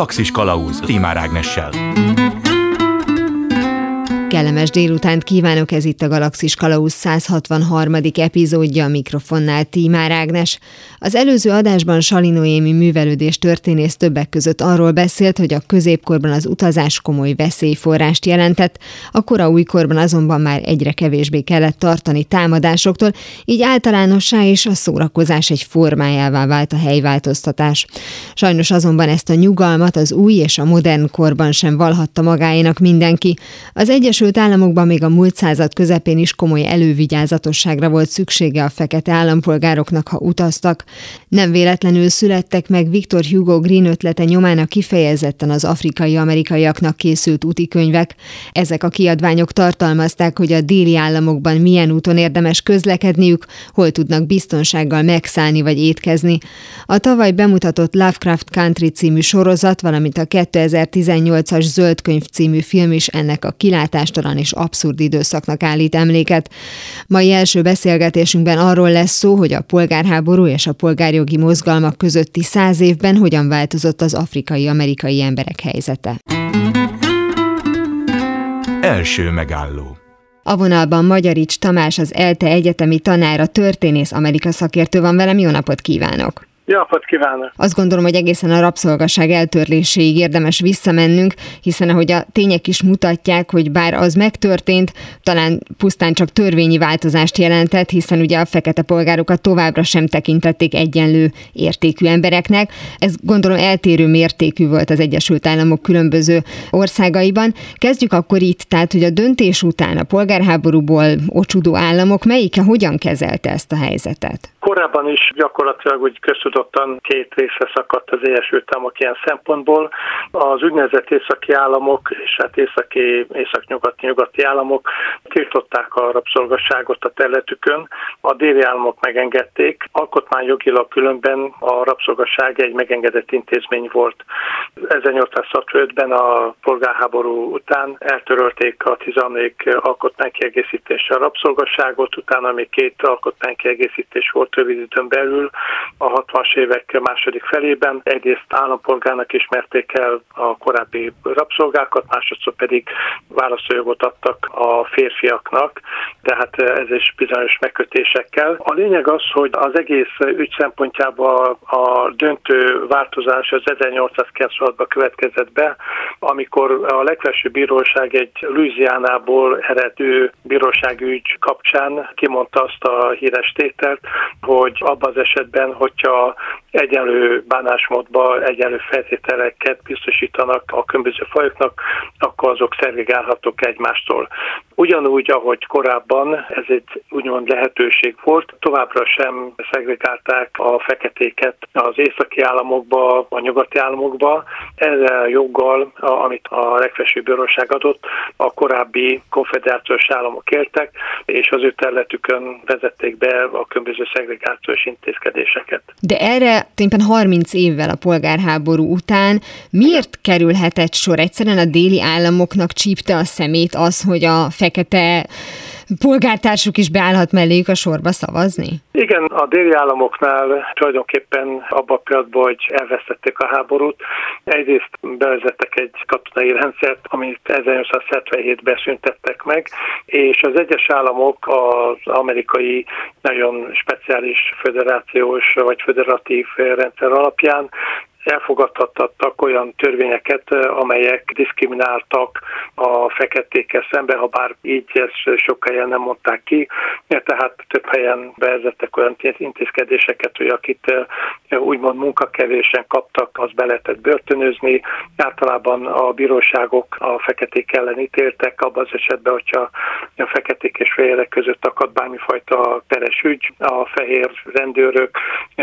Galaxis Kalauz Timár Ágnessel. Kellemes délutánt kívánok, ez itt a Galaxis Kalausz 163. epizódja, a mikrofonnál Tímár Ágnes. Az előző adásban Salinoémi művelődés történész többek között arról beszélt, hogy a középkorban az utazás komoly veszélyforrást jelentett, a kora újkorban azonban már egyre kevésbé kellett tartani támadásoktól, így általánossá és a szórakozás egy formájává vált a helyváltoztatás. Sajnos azonban ezt a nyugalmat az új és a modern korban sem valhatta magáénak mindenki. Az egyes Egyesült Államokban még a múlt század közepén is komoly elővigyázatosságra volt szüksége a fekete állampolgároknak, ha utaztak. Nem véletlenül születtek meg Victor Hugo Green ötlete nyomán a kifejezetten az afrikai-amerikaiaknak készült útikönyvek. Ezek a kiadványok tartalmazták, hogy a déli államokban milyen úton érdemes közlekedniük, hol tudnak biztonsággal megszállni vagy étkezni. A tavaly bemutatott Lovecraft Country című sorozat, valamint a 2018-as Zöld könyv című film is ennek a kilátás hatástalan és abszurd időszaknak állít emléket. Mai első beszélgetésünkben arról lesz szó, hogy a polgárháború és a polgárjogi mozgalmak közötti száz évben hogyan változott az afrikai-amerikai emberek helyzete. Első megálló a vonalban Magyarics Tamás, az ELTE egyetemi tanára, történész Amerika szakértő van velem. Jó napot kívánok! Jó napot kívánok! Azt gondolom, hogy egészen a rabszolgaság eltörléséig érdemes visszamennünk, hiszen ahogy a tények is mutatják, hogy bár az megtörtént, talán pusztán csak törvényi változást jelentett, hiszen ugye a fekete polgárokat továbbra sem tekintették egyenlő értékű embereknek. Ez gondolom eltérő mértékű volt az Egyesült Államok különböző országaiban. Kezdjük akkor itt, tehát hogy a döntés után a polgárháborúból ocsudó államok melyike hogyan kezelte ezt a helyzetet? Korábban is gyakorlatilag úgy köztudottan két része szakadt az Egyesült ilyen szempontból. Az úgynevezett északi államok és hát északi, északnyugati, nyugati államok tiltották a rabszolgasságot a területükön, a déli államok megengedték. Alkotmányjogilag különben a rabszolgasság egy megengedett intézmény volt. 1865-ben a polgárháború után eltörölték a 13. alkotmánykiegészítésre a rabszolgasságot, utána még két alkotmánykiegészítés volt rövid időn belül a 60-as évek második felében. Egyrészt állampolgárnak ismerték el a korábbi rabszolgákat, másodszor pedig válaszoljogot adtak a férfiaknak, tehát ez is bizonyos megkötésekkel. A lényeg az, hogy az egész ügy szempontjából a döntő változás az 1896-ban következett be, amikor a legfelsőbb bíróság egy Louisianából eredő bíróságügy kapcsán kimondta azt a híres tételt, hogy abban az esetben, hogyha egyenlő bánásmódba egyenlő feltételeket biztosítanak a különböző fajoknak, akkor azok szervigálhatók egymástól. Ugyanúgy, ahogy korábban ez egy úgymond lehetőség volt, továbbra sem szegregálták a feketéket az északi államokba, a nyugati államokba. Ezzel a joggal, amit a legfelsőbb bíróság adott, a korábbi konfederációs államok éltek, és az ő területükön vezették be a különböző szegregációs intézkedéseket. De erre tényleg 30 évvel a polgárháború után miért kerülhetett sor? Egyszerűen a déli államoknak csípte a szemét az, hogy a fekete polgártársuk is beállhat melléjük a sorba szavazni? Igen, a déli államoknál tulajdonképpen abban a pillanatban, hogy elvesztették a háborút, egyrészt bevezettek egy katonai rendszert, amit 1877-ben szüntettek meg, és az egyes államok az amerikai nagyon speciális föderációs vagy föderatív rendszer alapján elfogadtattak olyan törvényeket, amelyek diszkrimináltak a feketékkel szemben, ha bár így ezt sok helyen nem mondták ki, tehát több helyen bevezettek olyan intézkedéseket, hogy akit úgymond munkakevésen kaptak, az be lehetett börtönözni. Általában a bíróságok a feketék ellen ítéltek, abban az esetben, hogyha a feketék és fehérek között akad bármifajta peres ügy, a fehér rendőrök,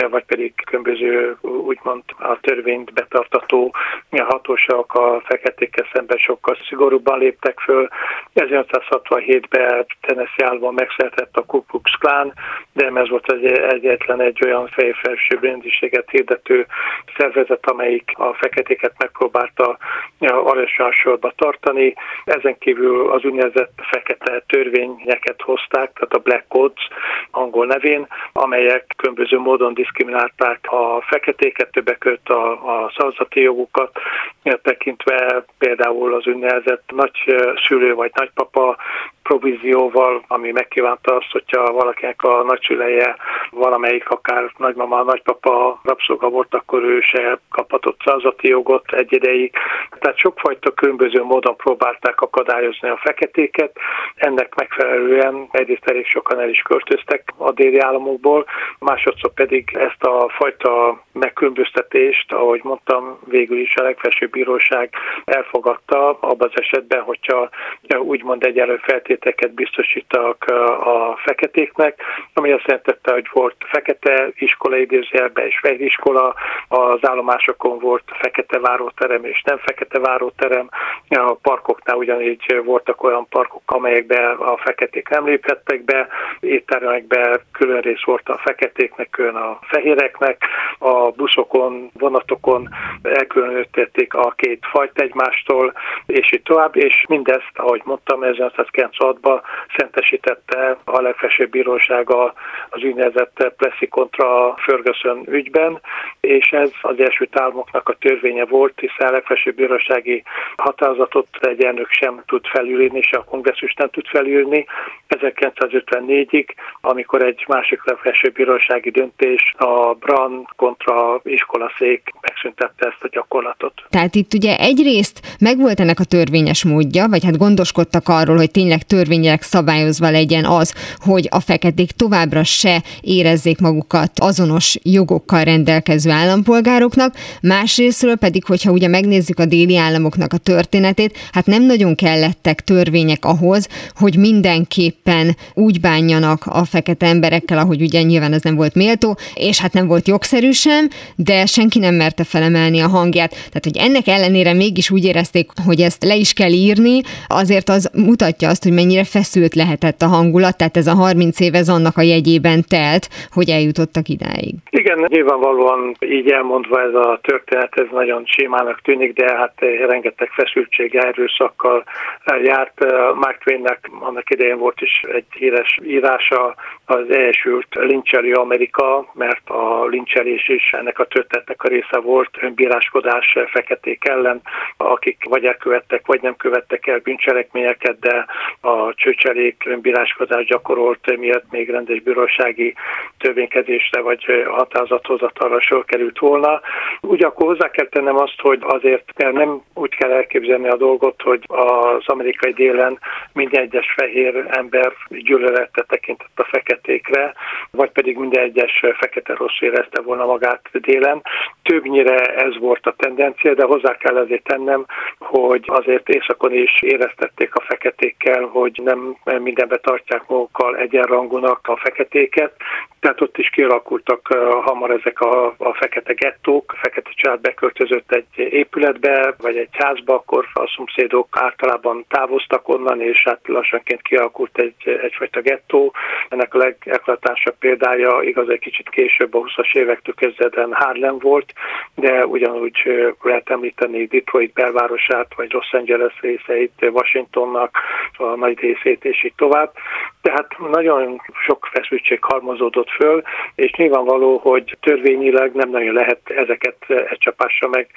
vagy pedig különböző úgymond a törvényt betartató hatóságok a feketékkel szemben sokkal szigorúbban léptek föl. 1867-ben Tennessee megszületett a Ku Klux Klan, de ez volt egy, egyetlen egy olyan fejfelsőbb szegénységet hirdető szervezet, amelyik a feketéket megpróbálta alacsony sorba tartani. Ezen kívül az úgynevezett fekete törvényeket hozták, tehát a Black Codes angol nevén, amelyek különböző módon diszkriminálták a feketéket, többek között a, a szavazati jogukat, tekintve például az úgynevezett nagyszülő vagy nagypapa provízióval, ami megkívánta azt, hogyha valakinek a nagyszüleje valamelyik, akár nagymama, nagypapa rabszolga volt, akkor ő se kaphatott százati jogot egy ideig. Tehát sokfajta különböző módon próbálták akadályozni a feketéket. Ennek megfelelően egyrészt elég sokan el is költöztek a déli államokból, másodszor pedig ezt a fajta megkülönböztetést, ahogy mondtam, végül is a legfelsőbb bíróság elfogadta abban az esetben, hogyha úgymond egyenlő feltéteket biztosítak a feketéknek, ami azt jelentette, hogy volt fekete iskola idézőjelben és fehér iskola, az állomásokon volt fekete váróterem és nem fekete váróterem, a parkoknál ugyanígy voltak olyan parkok, amelyekbe a feketék nem léphettek be, éttermekben külön rész volt a feketéknek, külön a fehéreknek, a buszokon, vonatokon elkülönítették a két fajt egymástól, és így tovább, és mindezt, ahogy mondtam, 1996-ban szentesítette a legfelsőbb bírósága az úgynevezett Plessy kontra Ferguson ügyben, és ez az első Államoknak a törvénye volt, hiszen a legfelsőbb bírósági határozatot egy elnök sem tud felülírni, és a kongresszus nem tud felülírni. 1954-ig, amikor egy másik legfelsőbb bírósági döntés, a Bran kontra iskolaszék megszüntette ezt a gyakorlatot. Tehát itt ugye egyrészt megvolt ennek a törvényes módja, vagy hát gondoskodtak arról, hogy tényleg törvények szabályozva legyen az, hogy a feketék továbbra se érezzék magukat azonos jogokkal rendelkező állampolgároknak, másrésztről pedig, hogyha ugye megnézzük a déli államoknak a történetét, hát nem nagyon kellettek törvények ahhoz, hogy mindenképpen úgy bánjanak a fekete emberekkel, ahogy ugye nyilván ez nem volt méltó, és hát nem volt jogszerű sem, de senki nem merte felemelni a hangját. Tehát, hogy ennek ellenére mégis úgy érezték, hogy ezt le is kell írni, azért az mutatja azt, hogy mennyire feszült lehetett a hangulat, tehát ez a 30 év ez annak a jegyében telt, hogy eljutottak idáig. Igen, nyilvánvalóan így elmondva ez a történet, ez nagyon sémának tűnik, de hát rengeteg feszültség erőszakkal járt. Mark Twainnek annak idején volt is egy híres írása, az elsült lincseli Amerika, mert a lincselés is ennek a történetnek a része volt, önbíráskodás feketék ellen, akik vagy elkövettek, vagy nem követtek el bűncselekményeket, de a csőcselék önbíráskodás gyakorolt miatt még rendes bírósági törvénykezésre vagy határozathozatalra sor került volna. Ugyanakkor hozzá kell tennem azt, hogy azért nem úgy kell elképzelni a dolgot, hogy az amerikai délen minden egyes fehér ember gyűlölette tekintett a feketékre, vagy pedig minden egyes fekete rossz érezte volna magát délen. Többnyire ez volt a tendencia, de hozzá kell ezért tennem, hogy azért északon is éreztették a feketékkel, hogy nem mindenbe tartják magukkal egyenrangúnak a feketéket, tehát ott is kialakultak hamar ezek a, a fekete gettók, a fekete család beköltözött egy épületbe, vagy egy házba, akkor a szomszédok általában távoztak onnan, és hát lassanként kialakult egy, egyfajta gettó. Ennek a legeklatásabb példája igaz egy kicsit később a 20-as évektől kezdetben Harlem volt, de ugyanúgy lehet említeni Detroit belvárosát, vagy Los Angeles részeit, Washingtonnak a nagy részét, és így tovább. Tehát nagyon sok feszültség halmozódott föl, és nyilvánvaló, hogy törvényileg nem nagyon lehet ezeket egy csapásra meg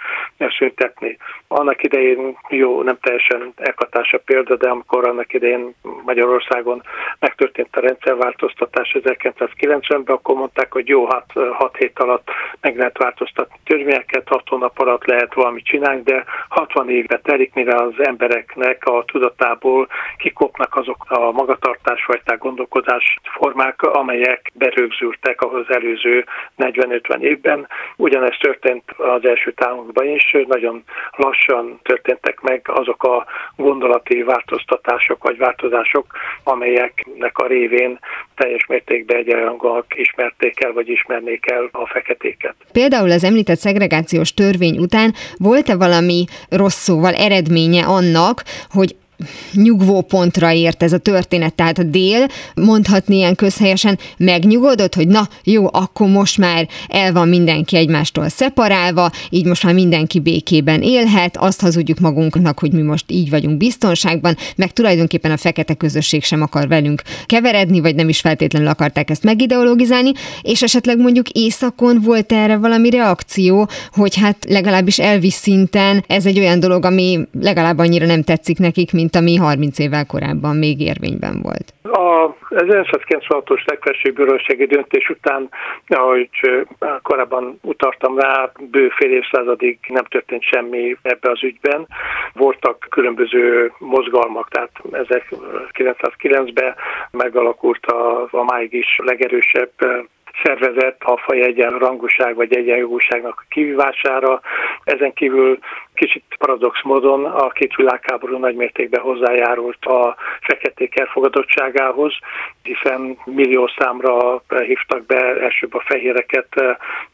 szüntetni. Annak idején, jó, nem teljesen elkatása példa, de amikor annak idején Magyarországon megtörtént a rendszerváltoztatás 1990-ben, akkor mondták, hogy jó, hát 6 hét alatt meg lehet változtatni törvényeket, 6 hónap alatt lehet valamit csinálni, de 60 évre telik, mire az embereknek a tudatából kikopnak azok a magatartásfajták, gondolkodás formák, amelyek berögzültek ahhoz előző 40-50 évben. Ugyanezt történt az első támunkban is, nagyon lassan történtek meg azok a gondolati változtatások vagy változások, amelyeknek a révén teljes mértékben egyenrangúak ismerték el, vagy ismernék el a feketéket. Például az említett szegregációs törvény után volt-e valami rossz szóval eredménye annak, hogy nyugvó pontra ért ez a történet, tehát a dél mondhatni ilyen közhelyesen megnyugodott, hogy na jó, akkor most már el van mindenki egymástól szeparálva, így most már mindenki békében élhet, azt hazudjuk magunknak, hogy mi most így vagyunk biztonságban, meg tulajdonképpen a fekete közösség sem akar velünk keveredni, vagy nem is feltétlenül akarták ezt megideologizálni, és esetleg mondjuk északon volt erre valami reakció, hogy hát legalábbis elvis szinten ez egy olyan dolog, ami legalább annyira nem tetszik nekik, mint ami 30 évvel korábban még érvényben volt. A 1996-os legfelsőbb bírósági döntés után, ahogy korábban utaltam rá, bő fél évszázadig nem történt semmi ebbe az ügyben. Voltak különböző mozgalmak, tehát 1909-ben megalakult a, a máig is legerősebb szervezet a faj egyenrangúság vagy egyenjogúságnak a kivívására. Ezen kívül kicsit paradox módon a két világháború nagymértékben hozzájárult a feketék elfogadottságához, hiszen millió számra hívtak be elsőbb a fehéreket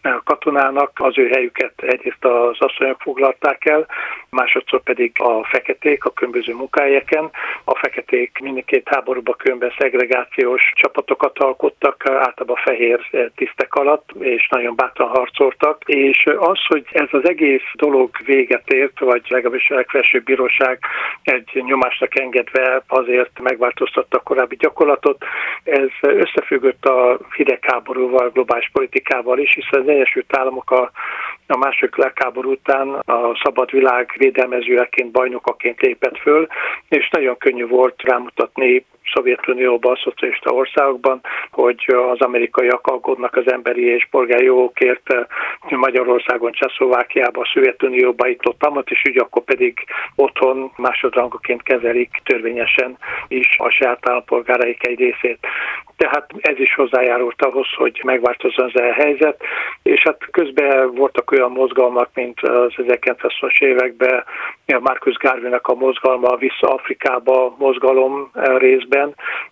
a katonának, az ő helyüket egyrészt az asszonyok foglalták el, másodszor pedig a feketék a különböző munkahelyeken. A feketék mindkét háborúba különben szegregációs csapatokat alkottak, általában fehér tisztek alatt, és nagyon bátran harcoltak, és az, hogy ez az egész dolog véget ért, vagy legalábbis a legfelsőbb bíróság egy nyomásnak engedve azért megváltoztatta a korábbi gyakorlatot, ez összefüggött a hidegháborúval, globális politikával is, hiszen az Egyesült Államok a, a második legháború után a szabad világ védelmezőjeként, bajnokaként lépett föl, és nagyon könnyű volt rámutatni Szovjetunióban, a szocialista országokban, hogy az amerikaiak aggódnak az emberi és polgári jogokért Magyarországon, Csehszlovákiában, a Szovjetunióban, itt ott, amat, és úgy akkor pedig otthon másodrangoként kezelik törvényesen is a saját állampolgáraik egy részét. Tehát ez is hozzájárult ahhoz, hogy megváltozzon ez a helyzet, és hát közben voltak olyan mozgalmak, mint az 1920-as években Marcus Garvey-nek a mozgalma Vissza Afrikába mozgalom részben,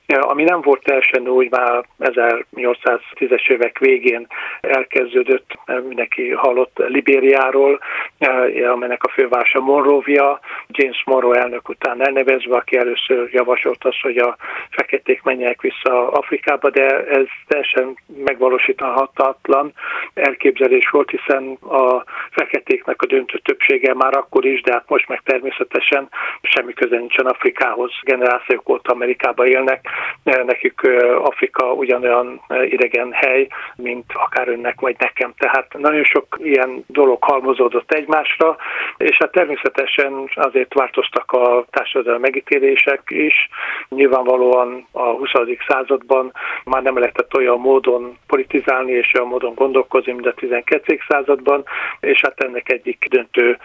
ami nem volt teljesen úgy, már 1810-es évek végén elkezdődött, mindenki hallott Libériáról, amelynek a fővárosa Monrovia, James Monroe elnök után elnevezve, aki először javasolt azt, hogy a feketék menjenek vissza Afrikába, de ez teljesen megvalósíthatatlan elképzelés volt, hiszen a feketéknek a döntő többsége már akkor is, de hát most meg természetesen semmi köze nincsen Afrikához. Generációk óta Amerikába élnek, nekük Afrika ugyanolyan idegen hely, mint akár önnek vagy nekem. Tehát nagyon sok ilyen dolog halmozódott egymásra, és hát természetesen azért változtak a társadalmi megítélések is. Nyilvánvalóan a 20. században már nem lehetett olyan módon politizálni és olyan módon gondolkozni, mint a 12. században, és hát ennek egyik döntő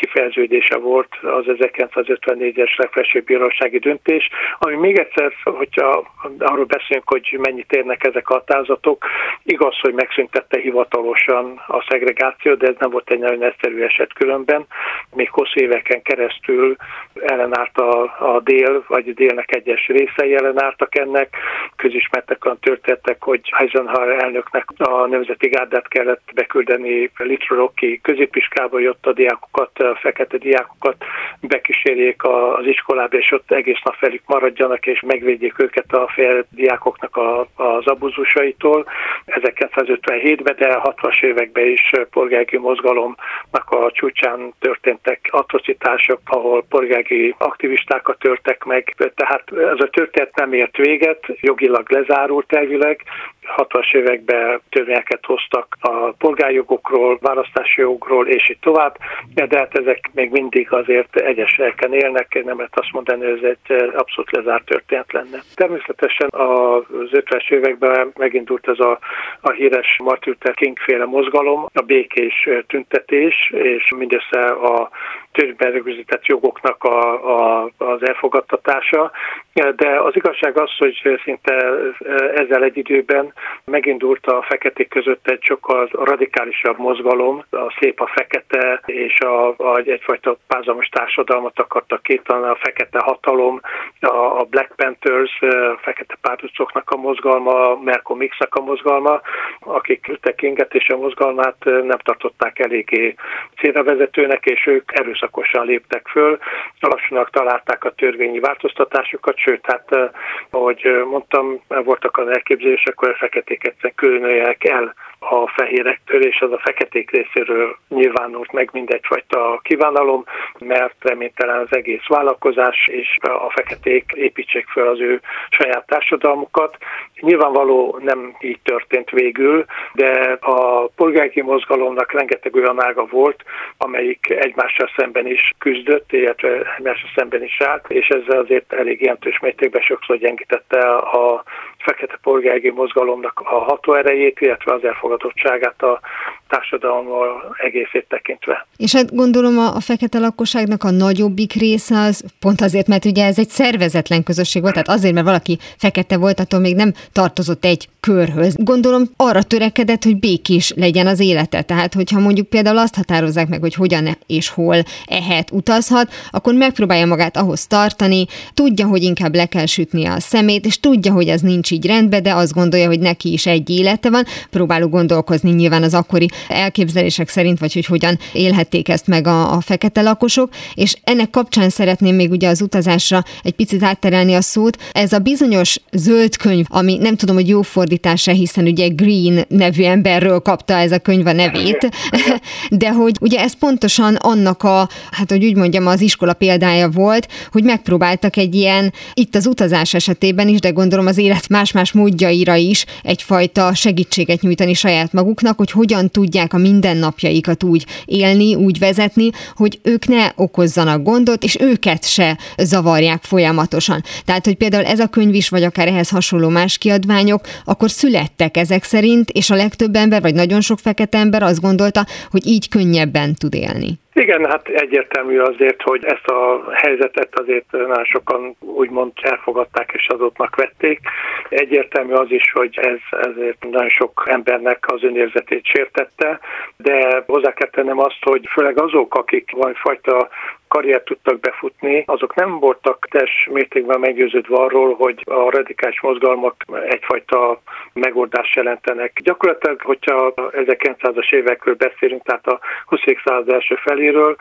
kifejeződése volt az 1954-es legfelsőbb bírósági döntés, ami még egyszer, hogyha arról beszélünk, hogy mennyit érnek ezek a határozatok, igaz, hogy megszüntette hivatalosan a szegregációt, de ez nem volt egy nagyon egyszerű eset különben. Még hosszú éveken keresztül ellenállt a, a dél, vagy a délnek egyes részei ellenálltak ennek. Közismertek olyan történetek, hogy Eisenhower elnöknek a Nemzeti Gárdát kellett beküldeni Litroroki középiskába, jött a diákokat a fekete diákokat bekísérjék az iskolába, és ott egész nap velük maradjanak, és megvédjék őket a fél diákoknak a, az abuzusaitól. 1957-ben, de 60-as években is polgári mozgalomnak a csúcsán történtek atrocitások, ahol polgári aktivistákat törtek meg. Tehát ez a történet nem ért véget, jogilag lezárult elvileg, 60-as években törvényeket hoztak a polgárjogokról, választási jogról, és így tovább, de hát ezek még mindig azért egyes elken élnek, nem lehet azt mondani, hogy ez egy abszolút lezárt történet lenne. Természetesen az 50-es években megindult ez a, a híres Martin Luther King féle mozgalom, a békés tüntetés, és mindössze a törvényben rögzített jogoknak a, a, az elfogadtatása, de az igazság az, hogy szinte ezzel egy időben megindult a feketék között egy sokkal radikálisabb mozgalom, a szép a fekete, és a, a egyfajta pázamos társadalmat akartak képíteni, a fekete hatalom, a Black Panthers, a fekete pártucoknak a mozgalma, Malcolm x a mozgalma, akik Luther Kinget és a mozgalmát nem tartották eléggé célra vezetőnek, és ők erőszakosan léptek föl, lassanak találták a törvényi változtatásokat, sőt, hát ahogy mondtam, voltak az elképzelések, hogy a feketék egyszerűen különöljenek el a fehérektől, és az a feketék részéről nyilvánult meg mindegyfajta kívánalom, mert reménytelen az egész vállalkozás, és a feketék építsék fel az ő saját társadalmukat. Nyilvánvaló nem így történt végül, de a polgári mozgalomnak rengeteg olyan ága volt, amelyik egymással szemben is küzdött, illetve egymással szemben is állt, és ezzel azért elég jelentős mértékben sokszor gyengítette a fekete polgári mozgalomnak a hatóerejét, illetve az elfogadottságát a társadalommal egészét tekintve. És hát gondolom a, a fekete lakosságnak a nagyobbik része az pont azért, mert ugye ez egy szervezetlen közösség volt, tehát azért, mert valaki fekete volt, attól még nem tartozott egy körhöz. Gondolom arra törekedett, hogy békés legyen az élete. Tehát, hogyha mondjuk például azt határozzák meg, hogy hogyan és hol ehet, utazhat, akkor megpróbálja magát ahhoz tartani, tudja, hogy inkább le kell sütni a szemét, és tudja, hogy ez nincs így rendben, de azt gondolja, hogy neki is egy élete van. Próbálok gondolkozni nyilván az akkori elképzelések szerint, vagy hogy hogyan élhették ezt meg a, a fekete lakosok, és ennek kapcsán szeretném még ugye az utazásra egy picit átterelni a szót. Ez a bizonyos zöld könyv, ami nem tudom, hogy jó fordítása, hiszen ugye Green nevű emberről kapta ez a könyv a nevét, de hogy ugye ez pontosan annak a, hát hogy úgy mondjam, az iskola példája volt, hogy megpróbáltak egy ilyen, itt az utazás esetében is, de gondolom az élet más-más módjaira is egyfajta segítséget nyújtani saját maguknak, hogy hogyan tudják a mindennapjaikat úgy élni, úgy vezetni, hogy ők ne okozzanak gondot, és őket se zavarják folyamatosan. Tehát, hogy például ez a könyv is, vagy akár ehhez hasonló más kiadványok, akkor születtek ezek szerint, és a legtöbb ember, vagy nagyon sok fekete ember azt gondolta, hogy így könnyebben tud élni. Igen, hát egyértelmű azért, hogy ezt a helyzetet azért nagyon sokan úgymond elfogadták és azottnak vették. Egyértelmű az is, hogy ez ezért nagyon sok embernek az önérzetét sértette, de hozzá kell tennem azt, hogy főleg azok, akik valamifajta karriert tudtak befutni, azok nem voltak teljes mértékben meggyőződve arról, hogy a radikális mozgalmak egyfajta megoldást jelentenek. Gyakorlatilag, hogyha 1900-as évekről beszélünk, tehát a 20. század első feléről,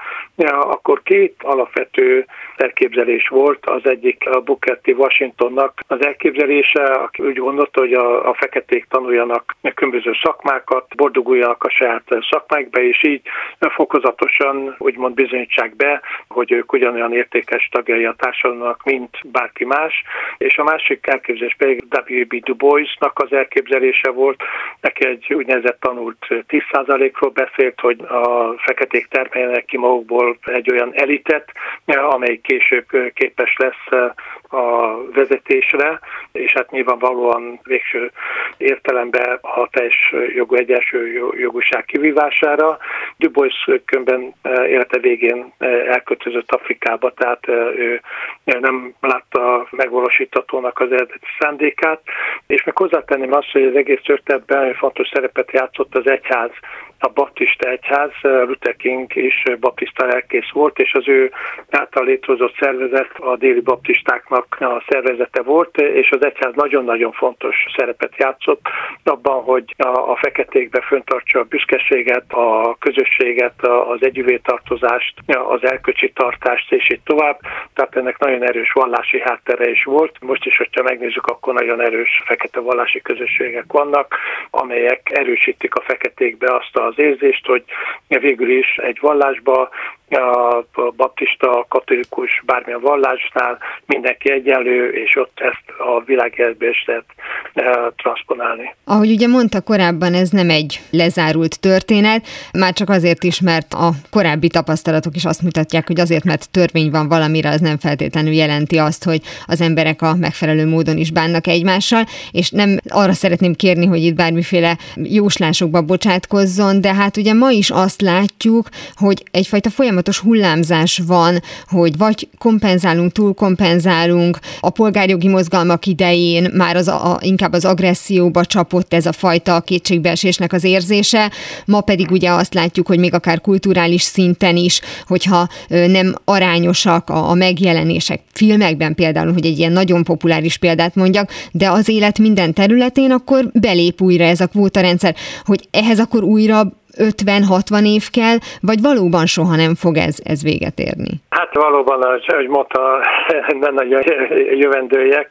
akkor két alapvető elképzelés volt. Az egyik a Booker. Washingtonnak az elképzelése, aki úgy gondolta, hogy a, a feketék tanuljanak különböző szakmákat, boldoguljanak a saját szakmákba, és így fokozatosan úgymond bizonyítsák be, hogy ők ugyanolyan értékes tagjai a társadalomnak, mint bárki más. És a másik elképzelés pedig W.B. Du Boisnak az elképzelése volt. Neki egy úgynevezett tanult 10%-ról beszélt, hogy a feketék termeljenek ki magukból egy olyan elitet, amely később képes lesz a vezetésre, és hát nyilvánvalóan végső értelemben a teljes jogú egyensúly jogúság kivívására. Du Bois könyvben élete végén elkötözött Afrikába, tehát ő nem látta megvalósítatónak az eredeti szándékát, és még hozzátenném azt, hogy az egész történetben fontos szerepet játszott az egyház a baptista egyház, Luther King is baptista lelkész volt, és az ő által létrehozott szervezet a déli baptistáknak a szervezete volt, és az egyház nagyon-nagyon fontos szerepet játszott abban, hogy a, a feketékbe föntartsa a büszkeséget, a közösséget, az együvétartozást, az elköcsi tartást, és így tovább. Tehát ennek nagyon erős vallási háttere is volt. Most is, hogyha megnézzük, akkor nagyon erős fekete vallási közösségek vannak, amelyek erősítik a feketékbe azt a az érzést, hogy végül is egy vallásba a baptista, katolikus, bármilyen vallásnál mindenki egyenlő, és ott ezt a is lehet transponálni. Ahogy ugye mondta korábban, ez nem egy lezárult történet, már csak azért is, mert a korábbi tapasztalatok is azt mutatják, hogy azért, mert törvény van valamire, az nem feltétlenül jelenti azt, hogy az emberek a megfelelő módon is bánnak egymással, és nem arra szeretném kérni, hogy itt bármiféle jóslásokba bocsátkozzon, de hát ugye ma is azt látjuk, hogy egyfajta folyamat folyamatos hullámzás van, hogy vagy kompenzálunk, túlkompenzálunk, a polgárjogi mozgalmak idején már az a, inkább az agresszióba csapott ez a fajta kétségbeesésnek az érzése, ma pedig ugye azt látjuk, hogy még akár kulturális szinten is, hogyha nem arányosak a, a megjelenések filmekben például, hogy egy ilyen nagyon populáris példát mondjak, de az élet minden területén, akkor belép újra ez a kvótarendszer, hogy ehhez akkor újra 50-60 év kell, vagy valóban soha nem fog ez, ez véget érni? Hát valóban, ahogy mondta, nem nagyon jövendőjek.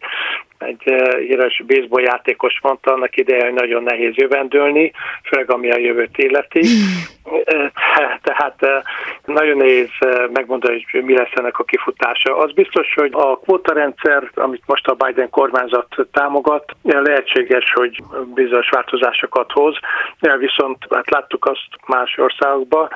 Egy híres baseball játékos mondta annak ideje, hogy nagyon nehéz jövendőlni, főleg ami a jövőt illeti. Tehát nagyon nehéz megmondani, hogy mi lesz ennek a kifutása. Az biztos, hogy a kvótarendszer, amit most a Biden kormányzat támogat, lehetséges, hogy bizonyos változásokat hoz, viszont hát láttuk azt más országokban,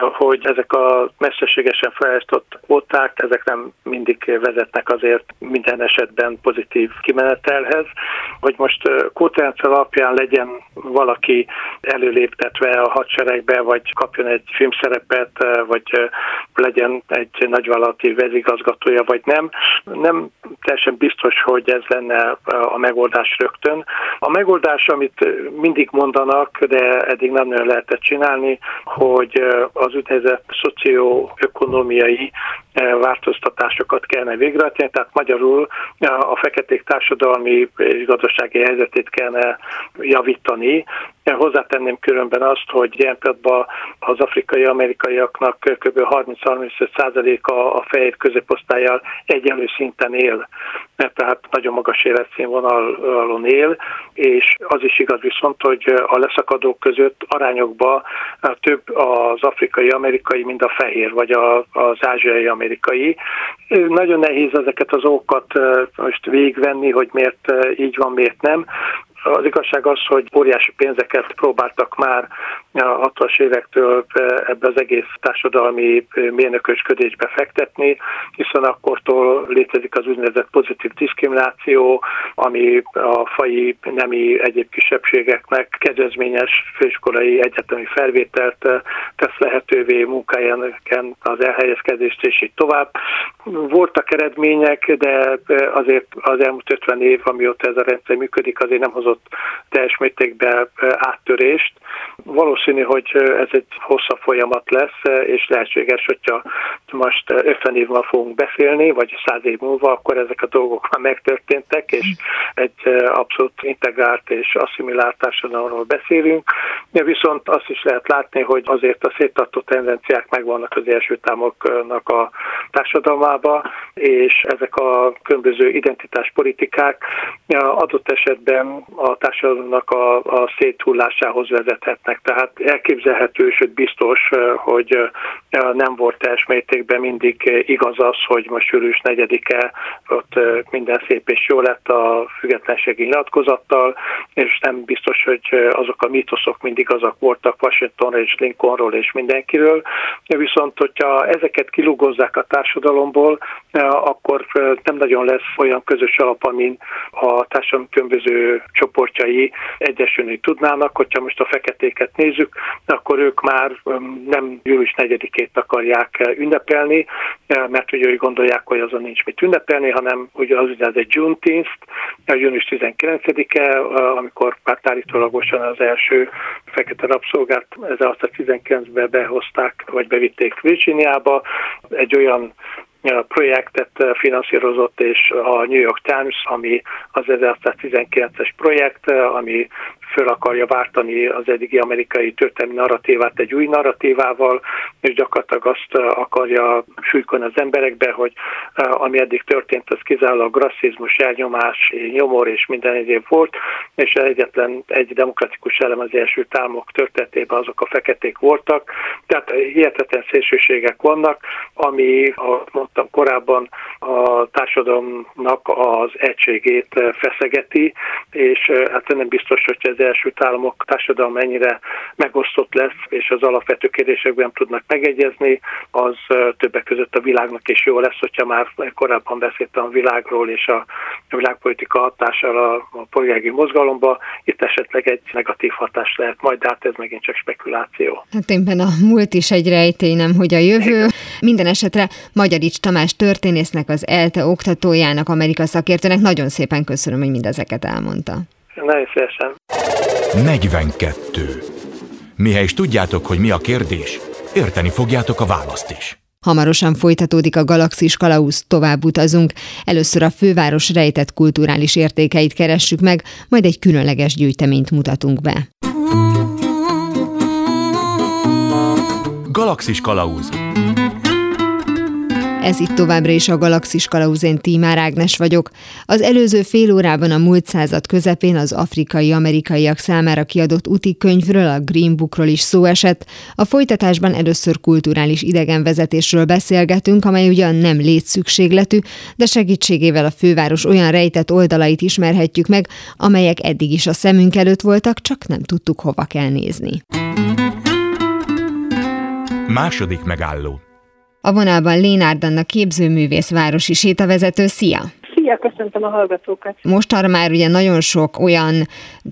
hogy ezek a messzességesen fejlesztott kvóták, ezek nem mindig vezetnek azért minden esetben pozitív kimenetelhez. Hogy most kvótarendszer alapján legyen valaki előléptetve a hadseregbe, vagy kapjon egy filmszerepet, vagy legyen egy nagyvállalati vezigazgatója, vagy nem. Nem teljesen biztos, hogy ez lenne a megoldás rögtön. A megoldás, amit mindig mondanak, de eddig nem nagyon lehetett csinálni, hogy az úgynevezett szocioökonomiai változtatásokat kellene végrehajtani, tehát magyarul a feketék társadalmi és gazdasági helyzetét kellene javítani. Hozzátenném különben azt, hogy ilyen pillanatban az afrikai amerikaiaknak kb. 30-35%-a a fehér középosztályjal egyenlő szinten él, tehát nagyon magas életszínvonalon él, és az is igaz viszont, hogy a leszakadók között arányokban több az afrikai amerikai, mint a fehér, vagy az ázsiai amerikai. Nagyon nehéz ezeket az okokat most végigvenni, hogy miért így van, miért nem. Az igazság az, hogy óriási pénzeket próbáltak már a 60-as évektől ebbe az egész társadalmi mérnökösködésbe fektetni, hiszen akkortól létezik az úgynevezett pozitív diszkrimináció, ami a fai nemi egyéb kisebbségeknek kedvezményes főiskolai egyetemi felvételt tesz lehetővé munkájánken az elhelyezkedést, és így tovább. Voltak eredmények, de azért az elmúlt 50 év, amióta ez a rendszer működik, azért nem hozott teljes mértékben áttörést. Valószínű, hogy ez egy hosszabb folyamat lesz, és lehetséges, hogyha most 50 év múlva fogunk beszélni, vagy 100 év múlva, akkor ezek a dolgok már megtörténtek, és egy abszolút integrált és asszimilált társadalomról beszélünk. Viszont azt is lehet látni, hogy azért a széttartó tendenciák megvannak az első támoknak a társadalmába, és ezek a különböző identitáspolitikák adott esetben a társadalomnak a, a széthullásához vezethetnek. Tehát elképzelhető, sőt biztos, hogy nem volt teljes mértékben mindig igaz az, hogy most július 4-e ott minden szép és jó lett a függetlenségi nyilatkozattal, és nem biztos, hogy azok a mítoszok mindig azok voltak Washingtonra és Lincolnról és mindenkiről. Viszont, hogyha ezeket kilugozzák a társadalomból, akkor nem nagyon lesz olyan közös alap, amin a társadalom különböző csoportjai egyesülni tudnának. Hogyha most a feketéket nézzük, akkor ők már nem július 4-ét akarják ünnepelni, mert ugye úgy gondolják, hogy azon nincs mit ünnepelni, hanem ugye az úgynevezett Juneteenth, a június 19-e, amikor párt állítólagosan az első fekete rabszolgát 1919-ben behozták, vagy bevitték Virginiába, egy olyan projektet finanszírozott, és a New York Times, ami az 1919-es projekt, ami föl akarja váltani az eddigi amerikai történelmi narratívát egy új narratívával, és gyakorlatilag azt akarja sűjkön az emberekbe, hogy ami eddig történt, az kizárólag rasszizmus, elnyomás, nyomor és minden egyéb volt, és egyetlen egy demokratikus elem az első támok történetében azok a feketék voltak. Tehát hihetetlen szélsőségek vannak, ami, ahogy mondtam korábban, a társadalomnak az egységét feszegeti, és hát nem biztos, hogy ez Egyesült Államok társadalma mennyire megosztott lesz, és az alapvető kérdésekben tudnak megegyezni, az többek között a világnak is jó lesz, hogyha már korábban beszéltem a világról és a világpolitika hatására a polgári mozgalomba, itt esetleg egy negatív hatás lehet majd, de hát ez megint csak spekuláció. Hát éppen a múlt is egy rejtély, nem hogy a jövő. Minden esetre Magyarics Tamás történésznek, az ELTE oktatójának, Amerika szakértőnek nagyon szépen köszönöm, hogy mindezeket elmondta. Nagyon szívesen. 42. Mihez is tudjátok, hogy mi a kérdés, érteni fogjátok a választ is. Hamarosan folytatódik a Galaxis Kalausz, tovább utazunk. Először a főváros rejtett kulturális értékeit keressük meg, majd egy különleges gyűjteményt mutatunk be. Galaxis Kalauz ez itt továbbra is a Galaxis Kalauzén Tímár Ágnes vagyok. Az előző fél órában a múlt század közepén az afrikai-amerikaiak számára kiadott úti könyvről, a Green Bookról is szó esett. A folytatásban először kulturális idegenvezetésről beszélgetünk, amely ugyan nem létszükségletű, de segítségével a főváros olyan rejtett oldalait ismerhetjük meg, amelyek eddig is a szemünk előtt voltak, csak nem tudtuk hova kell nézni. Második megálló a vonalban Lénárd Anna képzőművész városi sétavezető. Szia! Szia, köszöntöm a hallgatókat! Most arra már ugye nagyon sok olyan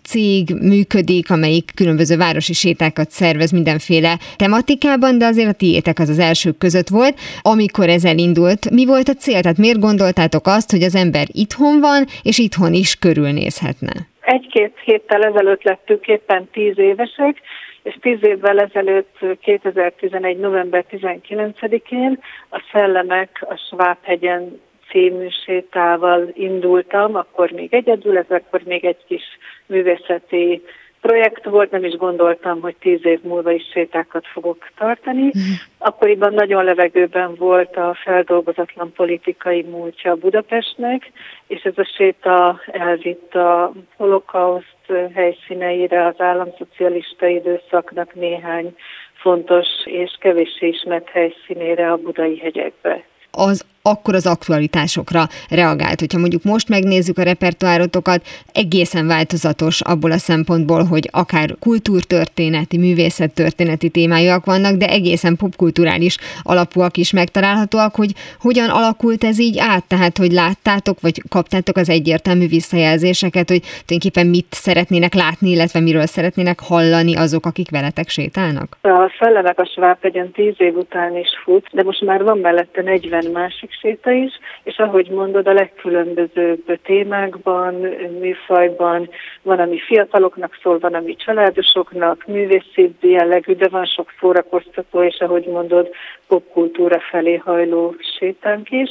cég működik, amelyik különböző városi sétákat szervez mindenféle tematikában, de azért a tiétek az az elsők között volt. Amikor ez elindult, mi volt a cél? Tehát miért gondoltátok azt, hogy az ember itthon van, és itthon is körülnézhetne? Egy-két héttel ezelőtt lettünk éppen tíz évesek, és tíz évvel ezelőtt, 2011. november 19-én a Szellemek a Svábhegyen című sétával indultam, akkor még egyedül, ez akkor még egy kis művészeti projekt volt, nem is gondoltam, hogy tíz év múlva is sétákat fogok tartani. Mm. Akkoriban nagyon levegőben volt a feldolgozatlan politikai múltja Budapestnek, és ez a séta elvitt a holokauszt helyszíneire, az államszocialista időszaknak néhány fontos és kevéssé ismert helyszínére a budai hegyekbe. Az akkor az aktualitásokra reagált. Hogyha mondjuk most megnézzük a repertoárotokat, egészen változatos abból a szempontból, hogy akár kultúrtörténeti, művészettörténeti témájúak vannak, de egészen popkulturális alapúak is megtalálhatóak, hogy hogyan alakult ez így át, tehát hogy láttátok, vagy kaptátok az egyértelmű visszajelzéseket, hogy tulajdonképpen mit szeretnének látni, illetve miről szeretnének hallani azok, akik veletek sétálnak? A Szellemek a Svábhegyen tíz év után is fut, de most már van mellette 40 másik séta is, és ahogy mondod, a legkülönbözőbb témákban, műfajban, van, ami fiataloknak szól, van, ami családosoknak, művészi jellegű, de van sok szórakoztató, és ahogy mondod, popkultúra felé hajló sétánk is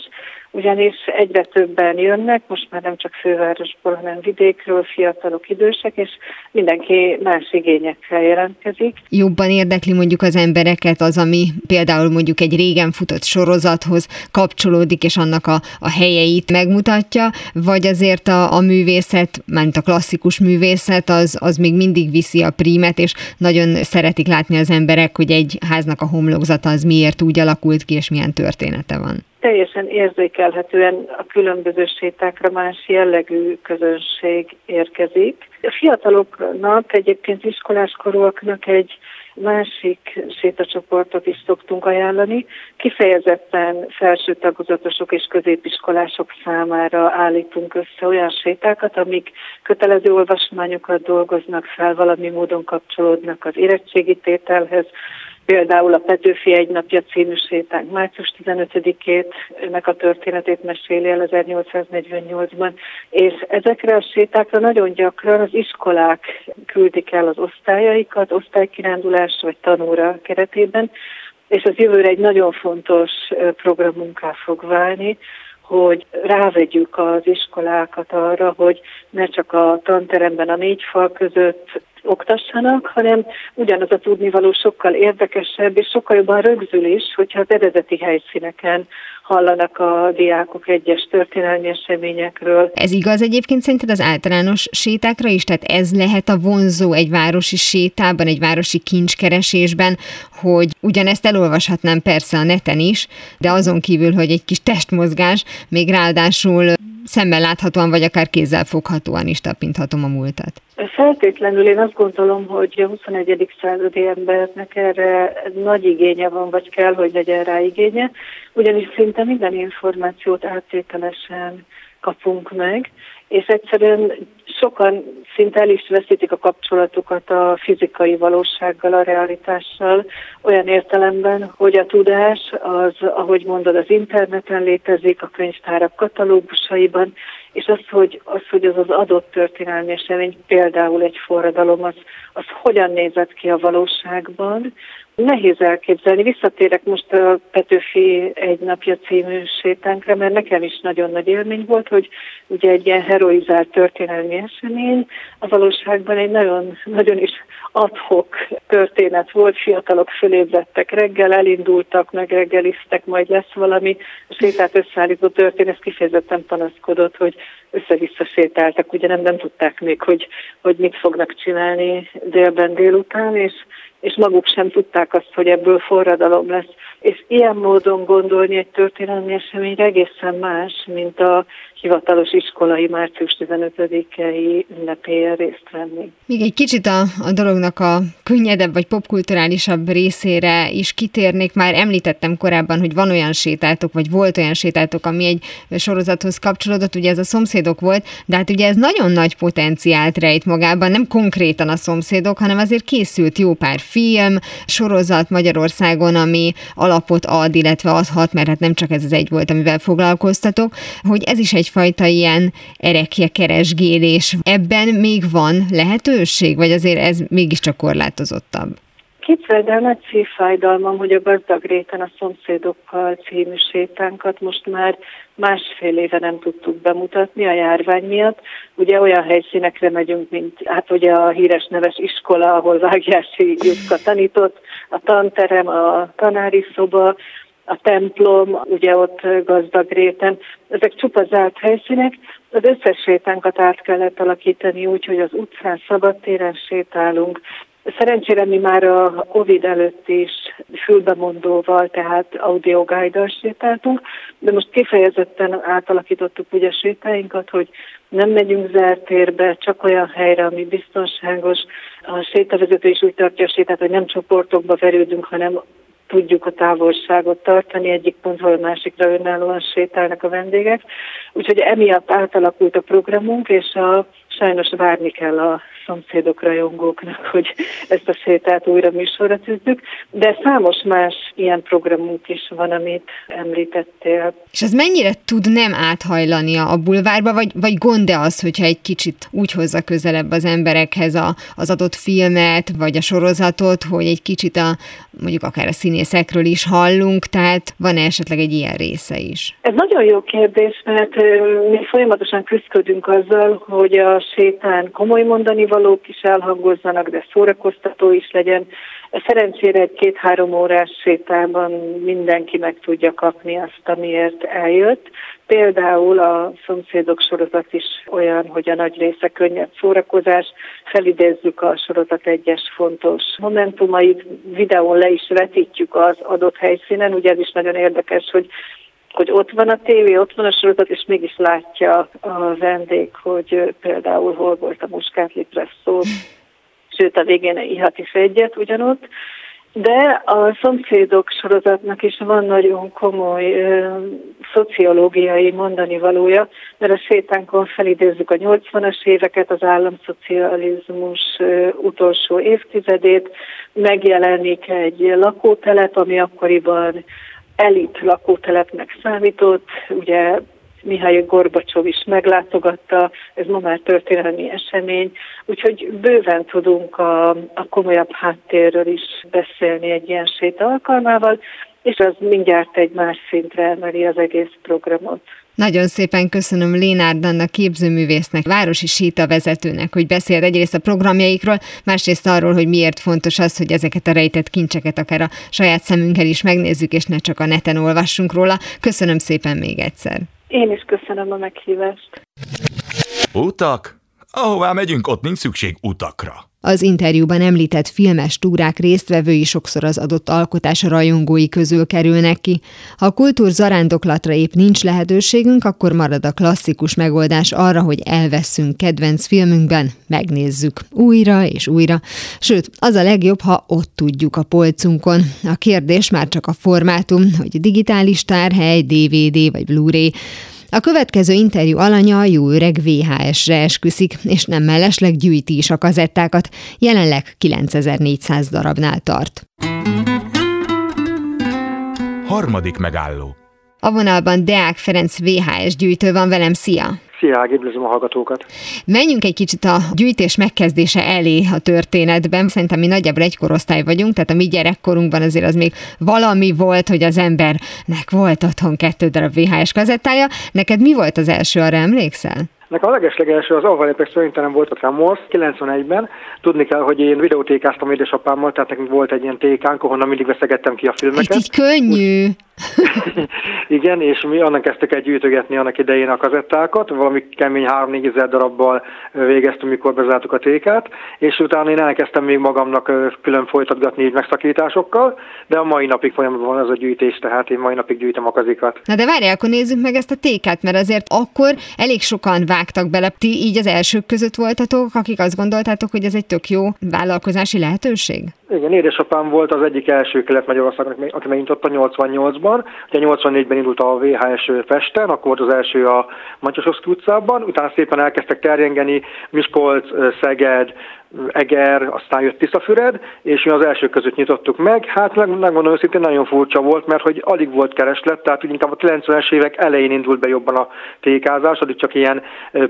ugyanis egyre többen jönnek, most már nem csak fővárosból, hanem vidékről, fiatalok, idősek, és mindenki más igényekkel jelentkezik. Jobban érdekli mondjuk az embereket az, ami például mondjuk egy régen futott sorozathoz kapcsolódik, és annak a, a helyeit megmutatja, vagy azért a, a művészet, ment a klasszikus művészet, az, az még mindig viszi a prímet, és nagyon szeretik látni az emberek, hogy egy háznak a homlokzata az miért úgy alakult ki, és milyen története van teljesen érzékelhetően a különböző sétákra más jellegű közönség érkezik. A fiataloknak, egyébként iskoláskorúaknak egy másik sétacsoportot is szoktunk ajánlani. Kifejezetten felső tagozatosok és középiskolások számára állítunk össze olyan sétákat, amik kötelező olvasmányokat dolgoznak fel, valami módon kapcsolódnak az érettségi tételhez, Például a Petőfi egy napja című sétánk március 15-ét, ennek a történetét meséli el 1848-ban, és ezekre a sétákra nagyon gyakran az iskolák küldik el az osztályaikat, osztálykirándulás vagy tanóra keretében, és az jövőre egy nagyon fontos programunká fog válni, hogy rávegyük az iskolákat arra, hogy ne csak a tanteremben a négy fal között oktassanak, hanem ugyanaz a tudnivaló sokkal érdekesebb és sokkal jobban rögzül is, hogyha az eredeti helyszíneken hallanak a diákok egyes történelmi eseményekről. Ez igaz egyébként szerinted az általános sétákra is? Tehát ez lehet a vonzó egy városi sétában, egy városi kincskeresésben, hogy ugyanezt elolvashatnám persze a neten is, de azon kívül, hogy egy kis testmozgás, még ráadásul szemben láthatóan, vagy akár kézzel foghatóan is tapinthatom a múltat. Feltétlenül én azt gondolom, hogy a 21. századi embernek erre nagy igénye van, vagy kell, hogy legyen rá igénye, ugyanis szinte minden információt áttételesen kapunk meg, és egyszerűen sokan szinte el is veszítik a kapcsolatukat a fizikai valósággal, a realitással, olyan értelemben, hogy a tudás az, ahogy mondod, az interneten létezik, a könyvtárak katalógusaiban, és az, hogy az, hogy az az adott történelmi esemény, például egy forradalom, az, az hogyan nézett ki a valóságban, Nehéz elképzelni. Visszatérek most a Petőfi egy napja című sétánkra, mert nekem is nagyon nagy élmény volt, hogy ugye egy ilyen heroizált történelmi esemény, a valóságban egy nagyon, nagyon is adhok történet volt, fiatalok fölébredtek reggel, elindultak, meg reggeliztek, majd lesz valami. A sétát összeállító történet kifejezetten panaszkodott, hogy össze-vissza sétáltak, ugye nem, nem tudták még, hogy, hogy mit fognak csinálni délben délután, és és maguk sem tudták azt, hogy ebből forradalom lesz. És ilyen módon gondolni egy történelmi eseményre egészen más, mint a hivatalos iskolai március 15-i ünnepélyen részt venni. Még egy kicsit a, a dolognak a könnyedebb vagy popkulturálisabb részére is kitérnék. Már említettem korábban, hogy van olyan sétátok, vagy volt olyan sétátok, ami egy sorozathoz kapcsolódott, ugye ez a szomszédok volt, de hát ugye ez nagyon nagy potenciált rejt magában, nem konkrétan a szomszédok, hanem azért készült jó pár film, sorozat Magyarországon, ami alapot ad, illetve adhat, mert hát nem csak ez az egy volt, amivel foglalkoztatok, hogy ez is egyfajta ilyen erekje keresgélés. Ebben még van lehetőség, vagy azért ez mégiscsak korlátozottabb? Képzeld el, nagy szívfájdalmam, hogy a gazdag réten a szomszédokkal című sétánkat most már másfél éve nem tudtuk bemutatni a járvány miatt. Ugye olyan helyszínekre megyünk, mint hát ugye a híres neves iskola, ahol Vágyási Jutka tanított, a tanterem, a tanári szoba, a templom, ugye ott gazdag réten. Ezek csupa zárt helyszínek. Az összes sétánkat át kellett alakítani úgy, hogy az utcán szabadtéren sétálunk, Szerencsére mi már a Covid előtt is fülbemondóval, tehát audioguide sétáltunk, de most kifejezetten átalakítottuk ugye sétáinkat, hogy nem megyünk zárt térbe, csak olyan helyre, ami biztonságos. A sétavezető is úgy tartja a sétát, hogy nem csoportokba verődünk, hanem tudjuk a távolságot tartani, egyik pontról a másikra önállóan sétálnak a vendégek. Úgyhogy emiatt átalakult a programunk, és a, sajnos várni kell a szomszédok, rajongóknak, hogy ezt a sétát újra műsorra tűzzük, de számos más ilyen programunk is van, amit említettél. És ez mennyire tud nem áthajlani a bulvárba, vagy, vagy gond-e az, hogyha egy kicsit úgy hozza közelebb az emberekhez a, az adott filmet, vagy a sorozatot, hogy egy kicsit a, mondjuk akár a színészekről is hallunk, tehát van-e esetleg egy ilyen része is? Ez nagyon jó kérdés, mert mi folyamatosan küzdködünk azzal, hogy a sétán komoly mondani valók is elhangozzanak, de szórakoztató is legyen. Szerencsére egy két-három órás sétában mindenki meg tudja kapni azt, amiért eljött. Például a szomszédok sorozat is olyan, hogy a nagy része könnyebb szórakozás. Felidézzük a sorozat egyes fontos momentumait, videón le is vetítjük az adott helyszínen. Ugye ez is nagyon érdekes, hogy hogy ott van a tévé, ott van a sorozat, és mégis látja a vendég, hogy például hol volt a muskátli presszó, sőt a végén ihat is egyet ugyanott. De a szomszédok sorozatnak is van nagyon komoly ö, szociológiai mondani valója, mert a sétánkon felidézzük a 80-as éveket, az államszocializmus ö, utolsó évtizedét, megjelenik egy lakótelep, ami akkoriban elit lakótelepnek számított, ugye Mihály Gorbacsov is meglátogatta, ez ma már történelmi esemény, úgyhogy bőven tudunk a, a komolyabb háttérről is beszélni egy ilyen séta alkalmával, és az mindjárt egy más szintre emeli az egész programot. Nagyon szépen köszönöm Lénárd Anna képzőművésznek, városi síta vezetőnek, hogy beszélt egyrészt a programjaikról, másrészt arról, hogy miért fontos az, hogy ezeket a rejtett kincseket akár a saját szemünkkel is megnézzük, és ne csak a neten olvassunk róla. Köszönöm szépen még egyszer. Én is köszönöm a meghívást. Utak Ahová megyünk, ott nincs szükség utakra. Az interjúban említett filmes túrák résztvevői sokszor az adott alkotás rajongói közül kerülnek ki. Ha a kultúr zarándoklatra épp nincs lehetőségünk, akkor marad a klasszikus megoldás arra, hogy elveszünk kedvenc filmünkben, megnézzük újra és újra. Sőt, az a legjobb, ha ott tudjuk a polcunkon. A kérdés már csak a formátum, hogy digitális tárhely, DVD vagy Blu-ray. A következő interjú alanya jó öreg VHS-re esküszik, és nem mellesleg gyűjti is a kazettákat, jelenleg 9400 darabnál tart. Harmadik megálló. A vonalban Deák Ferenc VHS gyűjtő van velem, szia! Szia, üdvözlöm a hallgatókat! Menjünk egy kicsit a gyűjtés megkezdése elé a történetben. Szerintem mi nagyjából egy korosztály vagyunk, tehát a mi gyerekkorunkban azért az még valami volt, hogy az embernek volt otthon kettő darab VHS kazettája. Neked mi volt az első, arra emlékszel? Nekem a legeslegelső az Alva Apex szerintem volt a Tremors 91-ben. Tudni kell, hogy én videótékáztam édesapámmal, tehát nekünk volt egy ilyen tékánk, ahonnan mindig veszegettem ki a filmeket. Itt így könnyű. Igen, és mi annak kezdtek el gyűjtögetni annak idején a kazettákat, valami kemény 3-4 ezer darabbal végeztünk, mikor bezártuk a tékát, és utána én elkezdtem még magamnak külön folytatgatni így megszakításokkal, de a mai napig folyamatban van ez a gyűjtés, tehát én mai napig gyűjtöm a kazikat. Na de várj, akkor nézzük meg ezt a tékát, mert azért akkor elég sokan vágtak bele. Ti így az elsők között voltatok, akik azt gondoltátok, hogy ez egy tök jó vállalkozási lehetőség? Igen, édesapám volt az egyik első kelet-magyarországon, aki megnyitotta 88-ban. Ugye 84-ben indult a VHS Festen, akkor volt az első a Mancsosovszki utcában, utána szépen elkezdtek terjengeni Miskolc, Szeged, Eger, aztán jött Tiszafüred, és mi az első között nyitottuk meg. Hát megmondom őszintén nagyon furcsa volt, mert hogy alig volt kereslet, tehát úgy inkább a 90-es évek elején indult be jobban a tékázás, addig csak ilyen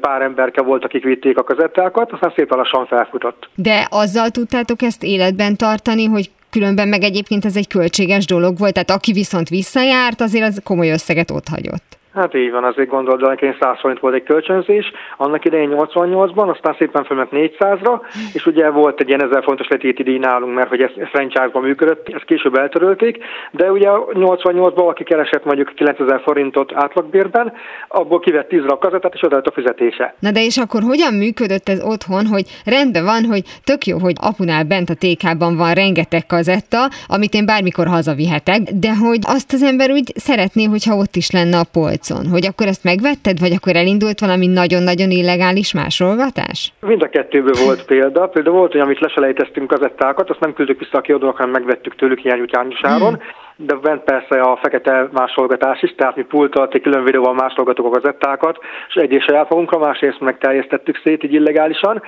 pár emberke volt, akik vitték a kazettákat, aztán szépen lassan felfutott. De azzal tudtátok ezt életben tartani, hogy különben meg egyébként ez egy költséges dolog volt, tehát aki viszont visszajárt, azért az komoly összeget ott hagyott. Hát így van, azért gondolod, nekem 100 forint volt egy kölcsönzés, annak idején 88-ban, aztán szépen fölment 400-ra, és ugye volt egy ilyen 1000 fontos letéti díj nálunk, mert hogy ez franchise-ban működött, ezt később eltörölték, de ugye 88-ban aki keresett mondjuk 9000 forintot átlagbérben, abból kivett 10 a kazettát, és odaadott a fizetése. Na de és akkor hogyan működött ez otthon, hogy rendben van, hogy tök jó, hogy apunál bent a TK-ban van rengeteg kazetta, amit én bármikor hazavihetek, de hogy azt az ember úgy szeretné, hogyha ott is lenne a polc piacon, hogy akkor ezt megvetted, vagy akkor elindult valami nagyon-nagyon illegális másolgatás? Mind a kettőből volt példa. Például volt olyan, amit leselejteztünk kazettákat, azt nem küldtük vissza a kiadónak, hanem megvettük tőlük ilyen áron. Hmm de bent persze a fekete másolgatás is, tehát mi pultat, egy külön videóval másolgatok a gazettákat, és egyrészt saját magunkra, másrészt megterjesztettük szét így illegálisan.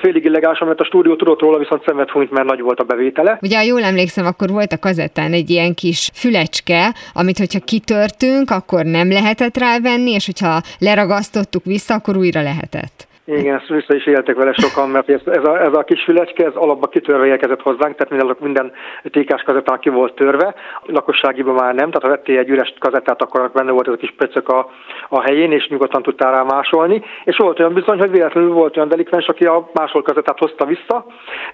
Félig illegálisan, mert a stúdió tudott róla, viszont szemet hunyt, mert nagy volt a bevétele. Ugye, jól emlékszem, akkor volt a kazettán egy ilyen kis fülecske, amit hogyha kitörtünk, akkor nem lehetett rávenni, és hogyha leragasztottuk vissza, akkor újra lehetett. Igen, ezt vissza is éltek vele sokan, mert ez, ez, a, ez a kis fülecske, ez alapban kitörve érkezett hozzánk, tehát minden, minden tékás kazettán ki volt törve, lakosságiban már nem, tehát ha vettél egy üres kazettát, akkor benne volt ez a kis pöcök a, a helyén, és nyugodtan tudtál rá másolni, és volt olyan bizony, hogy véletlenül volt olyan delikvens, aki a másol kazettát hozta vissza,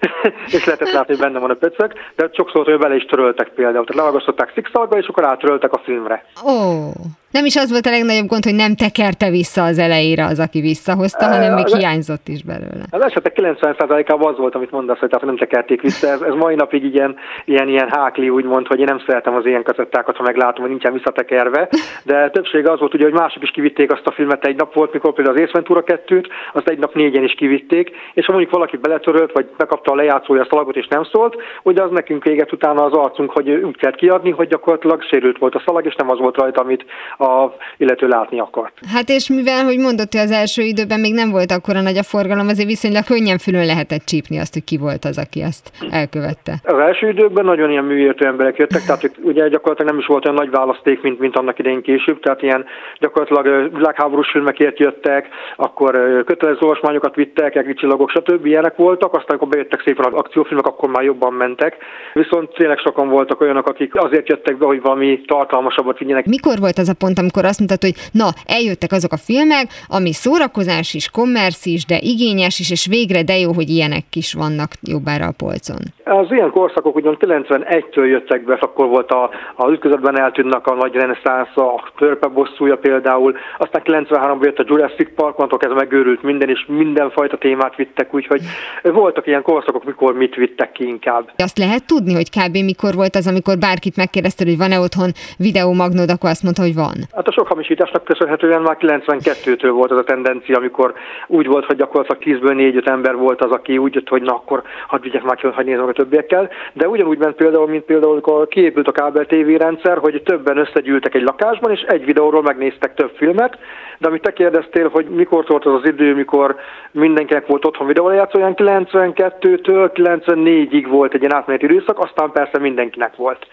és lehetett látni, hogy benne van a pöcök, de sokszor, hogy bele is töröltek például, tehát leragasztották szikszalba, és akkor átöröltek a filmre. Oh. Nem is az volt a legnagyobb gond, hogy nem tekerte vissza az elejére az, aki visszahozta, hanem még hiányzott is belőle. Az esetek 90%-ában az volt, amit mondasz, hogy tehát nem tekerték vissza. Ez, ez mai napig ilyen, ilyen, ilyen hákli úgymond, hogy én nem szeretem az ilyen kazettákat, ha meglátom, hogy nincsen visszatekerve. De többség az volt, ugye, hogy mások is kivitték azt a filmet, egy nap volt, mikor például az Észventúra 2-t, azt egy nap négyen is kivitték, és ha mondjuk valaki beletörölt, vagy bekapta a lejátszója a szalagot és nem szólt, ugye az nekünk véget utána az arcunk, hogy úgy kellett kiadni, hogy gyakorlatilag sérült volt a szalag, és nem az volt rajta, amit a illető látni akart. Hát és mivel, hogy mondott, hogy az első időben még nem volt akkora nagy a forgalom, azért viszonylag könnyen fülön lehetett csípni azt, hogy ki volt az, aki ezt elkövette. Az első időben nagyon ilyen műértő emberek jöttek, tehát ugye gyakorlatilag nem is volt olyan nagy választék, mint, mint annak idején később, tehát ilyen gyakorlatilag világháborús filmekért jöttek, akkor kötelező olvasmányokat vittek, egri csillagok, stb. ilyenek voltak, aztán amikor bejöttek szépen az akciófilmek, akkor már jobban mentek. Viszont tényleg sokan voltak olyanok, akik azért jöttek be, hogy valami tartalmasabbat vigyenek. Mikor volt az a pont, pont, amikor azt mondtad, hogy na, eljöttek azok a filmek, ami szórakozás is, kommersz is, de igényes is, és végre de jó, hogy ilyenek is vannak jobbára a polcon. Az ilyen korszakok ugyan 91-től jöttek be, akkor volt a, az ütközetben eltűnnek a nagy reneszánsz, a törpe bosszúja például, aztán 93-ban jött a Jurassic Park, mondtok, ez megőrült minden, és mindenfajta témát vittek, úgyhogy voltak ilyen korszakok, mikor mit vittek ki inkább. Azt lehet tudni, hogy kb. mikor volt az, amikor bárkit megkérdezte, hogy van-e otthon videómagnod, akkor azt mondta, hogy van. Hát a sok hamisításnak köszönhetően már 92-től volt az a tendencia, amikor úgy volt, hogy gyakorlatilag 10-ből 4-5 ember volt az, aki úgy jött, hogy na akkor hadd vigyek már ki, hogy nézem a többiekkel. De ugyanúgy ment például, mint például, amikor kiépült a kábel TV rendszer, hogy többen összegyűltek egy lakásban, és egy videóról megnéztek több filmet. De amit te kérdeztél, hogy mikor volt az az idő, mikor mindenkinek volt otthon videólejátszó, olyan 92-től 94-ig volt egy ilyen átmeneti időszak, aztán persze mindenkinek volt.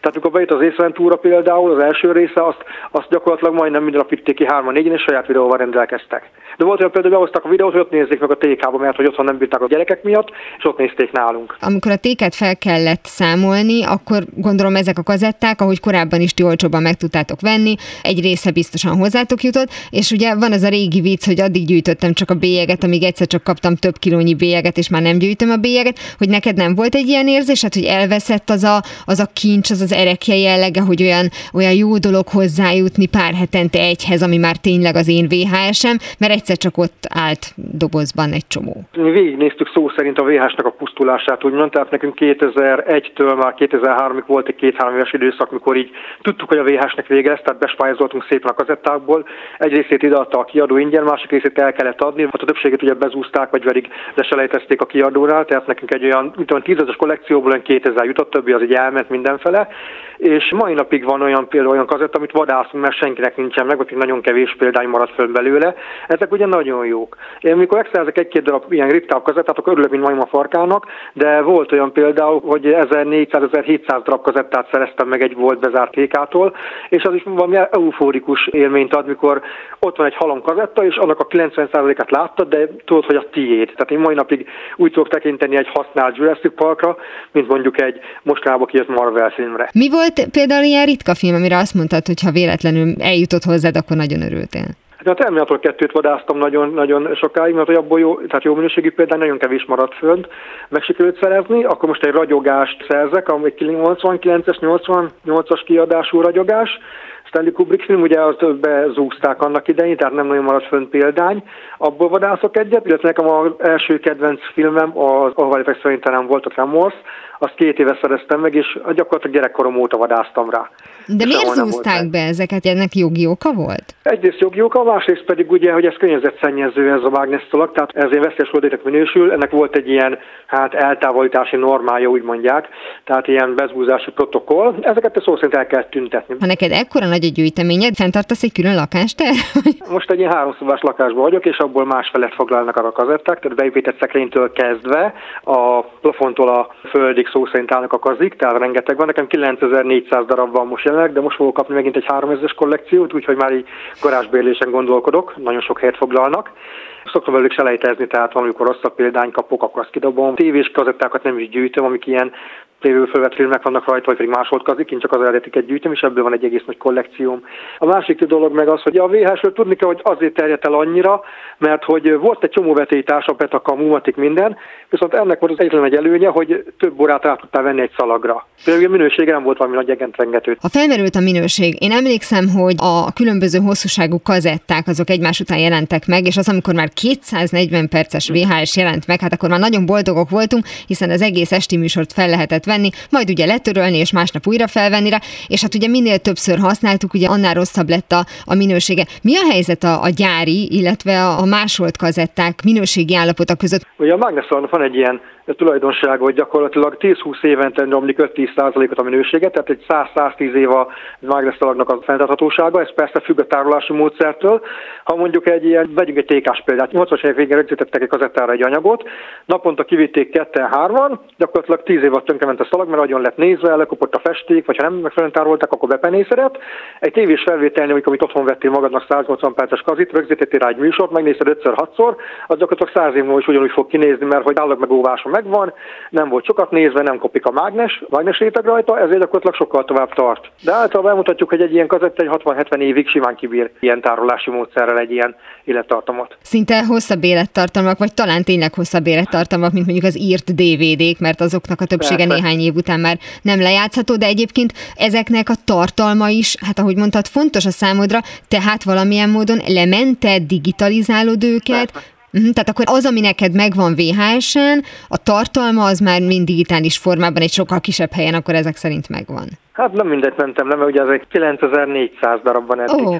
Tehát amikor bejött az észventúra például, az első része, azt, azt gyakorlatilag majdnem minden nap vitték ki hárman, négyen, és saját videóval rendelkeztek. De volt olyan például, behoztak a videót, hogy ott nézzék meg a TK-ba, mert hogy otthon nem bírták a gyerekek miatt, és ott nézték nálunk. Amikor a téket fel kellett számolni, akkor gondolom ezek a kazetták, ahogy korábban is ti olcsóban meg tudtátok venni, egy része biztosan hozzátok jutott, és ugye van az a régi vicc, hogy addig gyűjtöttem csak a bélyeget, amíg egyszer csak kaptam több kilónyi bélyeget, és már nem gyűjtöm a bélyeget, hogy neked nem volt egy ilyen érzésed, hogy elveszett az a, az a kincs, az az erekje jellege, hogy olyan, olyan jó dolog hozzájutni pár hetente egyhez, ami már tényleg az én VHS-em, mert egyszer csak ott állt dobozban egy csomó. Mi végignéztük szó szerint a VHS-nek a pusztulását, úgymond, tehát nekünk 2001-től már 2003-ig volt egy két-három éves időszak, mikor így tudtuk, hogy a VHS-nek vége lesz, tehát bespályázoltunk szépen a kazettákból. Egy részét ideadta a kiadó ingyen, másik részét el kellett adni, hát a többséget ugye bezúzták, vagy pedig leselejtezték a kiadónál, tehát nekünk egy olyan, mint olyan tízezes kollekcióból olyan 2000 jutott, többi az így elment mindenfele, és mai napig van olyan például olyan kazett, amit vadászunk, mert senkinek nincsen meg, vagy nagyon kevés példány maradt föl belőle. Ezek ugye nagyon jók. Én mikor megszerzek egy-két darab ilyen ritkább kazettát, akkor örülök, mint majom a farkának, de volt olyan például, hogy 1400-1700 darab kazettát szereztem meg egy volt bezárt tékától, és az is valami eufórikus élményt ad, mikor ott van egy halom kazetta, és annak a 90%-át láttad, de tudod, hogy a tiéd. Tehát én mai napig úgy tudok tekinteni egy használt Jurassic Parkra, mint mondjuk egy mostanában kijött Marvel filmre. Mi volt például ilyen ritka film, amire azt mondtad, hogy ha véletlenül eljutott hozzád, akkor nagyon örültél? Hát a Terminator 2-t vadáztam nagyon, nagyon sokáig, mert hogy abból jó, tehát jó minőségű például nagyon kevés maradt fönt, meg sikerült szerezni, akkor most egy ragyogást szerzek, ami 89-es, 88-as kiadású ragyogás, Stanley Kubrick film, ugye azt bezúzták annak idején, tehát nem nagyon maradt fönn példány. Abból vadászok egyet, illetve nekem az első kedvenc filmem, az ahol szerintem volt a Tremors, azt két éve szereztem meg, és gyakorlatilag gyerekkorom óta vadáztam rá. De és miért zúzták be ezeket? Ennek jogi oka volt? Egyrészt jogi oka, másrészt pedig ugye, hogy ez környezetszennyező ez a mágnesszalak, tehát ez egy veszélyes hulladéknek minősül, ennek volt egy ilyen hát eltávolítási normája, úgy mondják, tehát ilyen bezúzási protokoll. Ezeket a szó szerint el kell tüntetni. Ha neked ekkora nagy a gyűjteményed, fenntartasz egy külön lakást Most egy ilyen háromszobás lakásban vagyok, és abból más felett foglalnak a kazetták, tehát beépített szekrénytől kezdve a plafontól a földig szó szerint állnak a kazik, tehát rengeteg van. Nekem 9400 darab van most jelenleg, de most fogok kapni megint egy 3000-es kollekciót, úgyhogy már így garázsbérlésen gondolkodok, nagyon sok helyet foglalnak. Szoktam velük selejtezni, tehát valamikor rosszabb példány kapok, akkor azt kidobom. Tévés kazettákat nem is gyűjtöm, amik ilyen fölvett filmek vannak rajta, vagy pedig máshol kazik, én csak az eredetiket gyűjtöm, és ebből van egy egész nagy kollekcióm. A másik dolog meg az, hogy a VHS-ről tudni kell, hogy azért terjedt el annyira, mert hogy volt egy csomó vetélytársa, Petaka, Mumatik, minden, viszont ennek volt az egyetlen egy előnye, hogy több órát rá tudtál venni egy szalagra. Például a minősége nem volt valami nagy egentrengető. Ha felmerült a minőség, én emlékszem, hogy a különböző hosszúságú kazetták azok egymás után jelentek meg, és az, amikor már 240 perces VHS jelent meg, hát akkor már nagyon boldogok voltunk, hiszen az egész esti műsort fel lehetett venni, majd ugye letörölni és másnap újra felvenni rá, és hát ugye minél többször használtuk, ugye annál rosszabb lett a, a minősége. Mi a helyzet a, a gyári, illetve a másolt kazetták minőségi állapota között? Ugye a Magneszalnak van egy ilyen tulajdonsága, hogy gyakorlatilag 10-20 évente romlik 5-10%-ot a minőséget, tehát egy 100-110 év a mágnesszalagnak a fenntarthatósága, ez persze függ a tárolási módszertől. Ha mondjuk egy ilyen, vegyünk egy tékás példát, 80-as évek végén rögzítettek egy kazettára egy anyagot, naponta kivitték ketten hárman, gyakorlatilag 10 év alatt tönkrement a szalag, mert nagyon lett nézve, lekopott a festék, vagy ha nem megfelelően tárolták, akkor bepenészedett. Egy tévés felvételni, amikor amit otthon vettél magadnak 180 perces kazit, rögzítettél rá egy műsort, megnézted 5-6-szor, az gyakorlatilag 100 év múlva is ugyanúgy fog kinézni, mert hogy állag megóváson megvan, nem volt sokat nézve, nem kopik a mágnes, mágnes réteg rajta, ezért gyakorlatilag sokkal tovább tart. De általában elmutatjuk, hogy egy ilyen kazetta egy 60-70 évig simán kibír ilyen tárolási módszerrel egy ilyen élettartamot. Szinte hosszabb élettartalmak, vagy talán tényleg hosszabb élettartalmak, mint mondjuk az írt DVD-k, mert azoknak a többsége Persze. néhány év után már nem lejátszható, de egyébként ezeknek a tartalma is, hát ahogy mondtad, fontos a számodra, tehát valamilyen módon lemented, digitalizálod őket, Persze Uh-huh, tehát akkor az, ami neked megvan VHS-en, a tartalma az már mind digitális formában egy sokkal kisebb helyen, akkor ezek szerint megvan. Hát nem mindegy mentem le, mert ugye ezek 9400 darabban eddig. Oh.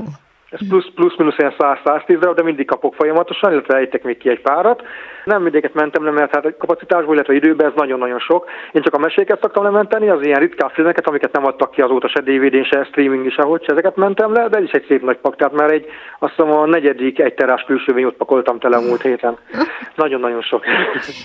Ez plusz, plusz minusz ilyen 100-110 darab, de mindig kapok folyamatosan, illetve ejtek még ki egy párat. Nem mindéket mentem le, mert hát a kapacitásból, illetve időben ez nagyon-nagyon sok. Én csak a meséket szoktam lementeni, az ilyen ritkább filmeket, amiket nem adtak ki azóta se DVD-n, se streaming is, ahogy se ezeket mentem le, de ez is egy szép nagy pak, tehát már egy, azt hiszem a negyedik egy terás külsővény ott pakoltam tele múlt héten. Nagyon-nagyon sok.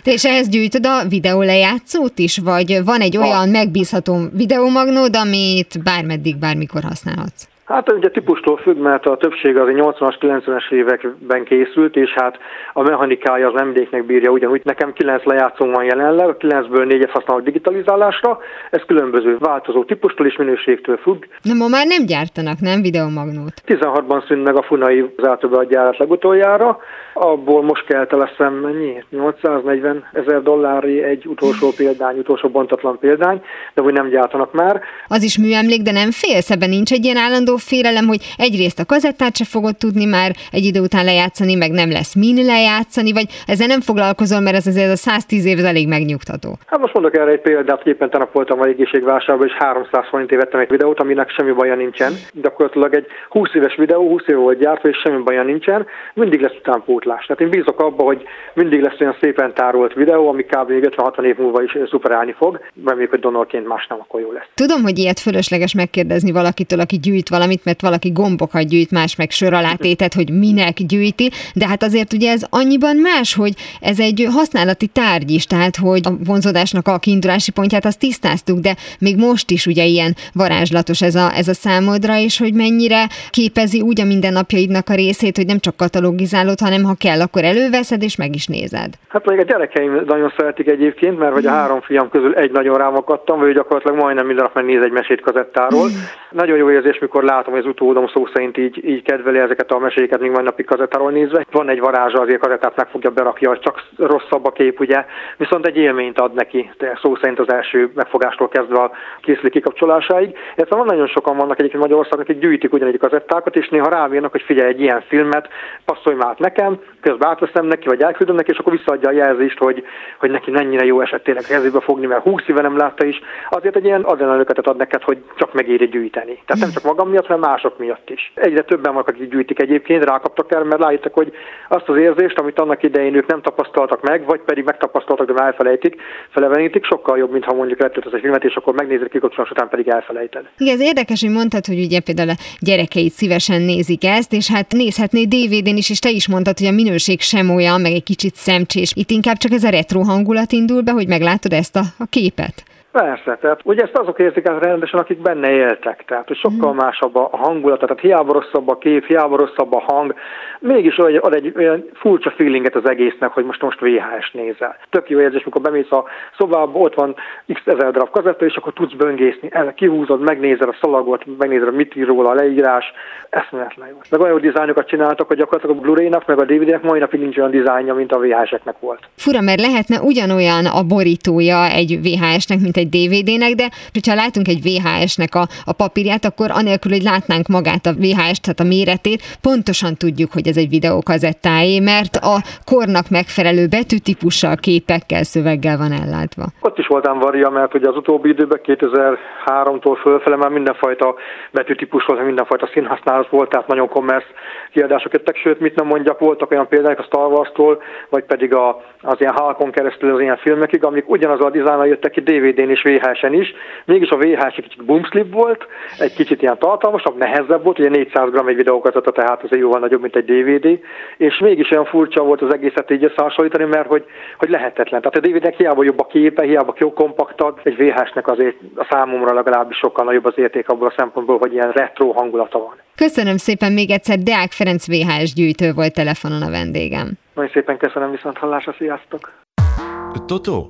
Te és ehhez gyűjtöd a videó lejátszót is, vagy van egy olyan megbízható videómagnód, amit bármeddig, bármikor használhatsz? Hát ugye típustól függ, mert a többség az 80-as, 90-es években készült, és hát a mechanikája az emléknek bírja ugyanúgy. Nekem 9 lejátszó van jelenleg, a 9-ből 4-et használok digitalizálásra, ez különböző változó típustól és minőségtől függ. Na ma már nem gyártanak, nem videomagnót? 16-ban szűnt meg a Funai az gyárat legutoljára, abból most kelt leszem mennyi? 840 ezer dollári egy utolsó példány, utolsó bontatlan példány, de hogy nem gyártanak már. Az is műemlék, de nem félsz, ebben nincs egy ilyen állandó félelem, hogy egyrészt a kazettát se fogod tudni már egy idő után lejátszani, meg nem lesz min lejátszani, vagy ezzel nem foglalkozol, mert ez azért a 110 év az elég megnyugtató. Hát most mondok erre egy példát, éppen tegnap voltam a égészségvásárban, és 300 forintért vettem egy videót, aminek semmi baja nincsen. Gyakorlatilag egy 20 éves videó, 20 év volt gyártva, és semmi baja nincsen, mindig lesz utánpótlás. Tehát én bízok abba, hogy mindig lesz olyan szépen tárolt videó, ami kb. 50-60 év múlva is szuperálni fog. Reméljük, hogy donorként más nem, akkor jó lesz. Tudom, hogy ilyet fölösleges megkérdezni valakitől, aki gyűjt valami valamit, mert valaki gombokat gyűjt, más meg sör alá tétet, hogy minek gyűjti, de hát azért ugye ez annyiban más, hogy ez egy használati tárgy is, tehát hogy a vonzódásnak a kiindulási pontját azt tisztáztuk, de még most is ugye ilyen varázslatos ez a, ez a számodra, és hogy mennyire képezi úgy a mindennapjaidnak a részét, hogy nem csak katalogizálod, hanem ha kell, akkor előveszed és meg is nézed. Hát még a gyerekeim nagyon szeretik egyébként, mert hogy a három fiam közül egy nagyon rám akadtam, vagy gyakorlatilag majdnem minden nap megnéz egy mesét kazettáról. Mm. Nagyon jó érzés, mikor látom, hogy az utódom szó szerint így, így kedveli ezeket a meséket, még majd napig kazettáról nézve. Van egy varázsa, azért kazettát meg fogja berakja, hogy csak rosszabb a kép, ugye, viszont egy élményt ad neki, de szó szerint az első megfogástól kezdve a készülék kikapcsolásáig. Illetve van nagyon sokan vannak egyébként Magyarországon, akik gyűjtik ugyanegy kazettákat, és néha rámérnek, hogy figyelj egy ilyen filmet, passzolj már nekem, közben átveszem neki, vagy elküldöm neki, és akkor visszaadja a jelzést, hogy, hogy neki mennyire jó esett tényleg kezébe fogni, mert 20 éve nem látta is. Azért egy ilyen adrenalöketet ad neked, hogy csak megéri gyűjteni. Tehát nem csak magam miatt, hanem mások miatt is. Egyre többen vannak, akik gyűjtik egyébként, rákaptak el, mert látják, hogy azt az érzést, amit annak idején ők nem tapasztaltak meg, vagy pedig megtapasztaltak, de elfelejtik, felevenítik, sokkal jobb, mint ha mondjuk letöltesz egy filmet, és akkor megnézed kikapcsolás után pedig elfelejted. Igen, ez érdekes, hogy mondtad, hogy ugye például a gyerekeid szívesen nézik ezt, és hát nézhetné DVD-n is, és te is mondtad, hogy a minőség sem olyan, meg egy kicsit szemcsés. Itt inkább csak ez a retro hangulat indul be, hogy meglátod ezt a, a képet. Persze, tehát ugye ezt azok érzik el rendesen, akik benne éltek, tehát hogy sokkal mm. másabb a hangulat, tehát hiába rosszabb a kép, hiába rosszabb a hang, mégis ad egy olyan furcsa feelinget az egésznek, hogy most most VHS nézel. Tök jó érzés, mikor bemész a szobába, ott van x ezer darab kazetta, és akkor tudsz böngészni, el, kihúzod, megnézed a szalagot, megnézed, mit ír róla a leírás, eszméletlen jó. Meg olyan dizájnokat csináltak, hogy gyakorlatilag a Blu-ray-nak, meg a DVD-nek mai napig nincs olyan dizájnja, mint a VHS-eknek volt. Fura, mert lehetne ugyanolyan a borítója egy VHS-nek, mint egy DVD-nek, de hogyha látunk egy VHS-nek a, a papírját, akkor anélkül, hogy látnánk magát a VHS-t, tehát a méretét, pontosan tudjuk, hogy ez egy videókazettáé, mert a kornak megfelelő betűtípussal, képekkel, szöveggel van ellátva. Ott is voltam varia, mert ugye az utóbbi időben 2003-tól fölfele már mindenfajta betűtípus volt, mindenfajta színhasználat volt, tehát nagyon kommersz kiadások jöttek, sőt, mit nem mondjak, voltak olyan példák a Star Wars-tól, vagy pedig a, az ilyen Halkon keresztül az ilyen filmekig, amik ugyanaz a dizájnnal jöttek ki DVD-n és VHS-en is, mégis a VHS egy kicsit boomslip volt, egy kicsit ilyen tartalmasabb, nehezebb volt, ugye 400 g egy videókazata, tehát ez jóval nagyobb, mint egy DVD, és mégis olyan furcsa volt az egészet így összehasonlítani, mert hogy, hogy lehetetlen. Tehát a DVD-nek hiába jobb a képe, hiába jó kompaktad, egy VHS-nek azért a számomra legalábbis sokkal nagyobb az érték abból a szempontból, hogy ilyen retro hangulata van. Köszönöm szépen még egyszer, Deák Ferenc VHS gyűjtő volt telefonon a vendégem. Nagyon szépen köszönöm, viszont hallásra, sziasztok! Totó,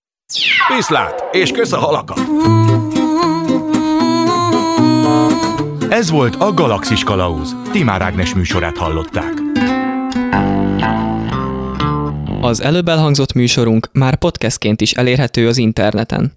Viszlát, és kösz a halakat! Ez volt a Galaxis Kalauz. Timár Ágnes műsorát hallották. Az előbb elhangzott műsorunk már podcastként is elérhető az interneten.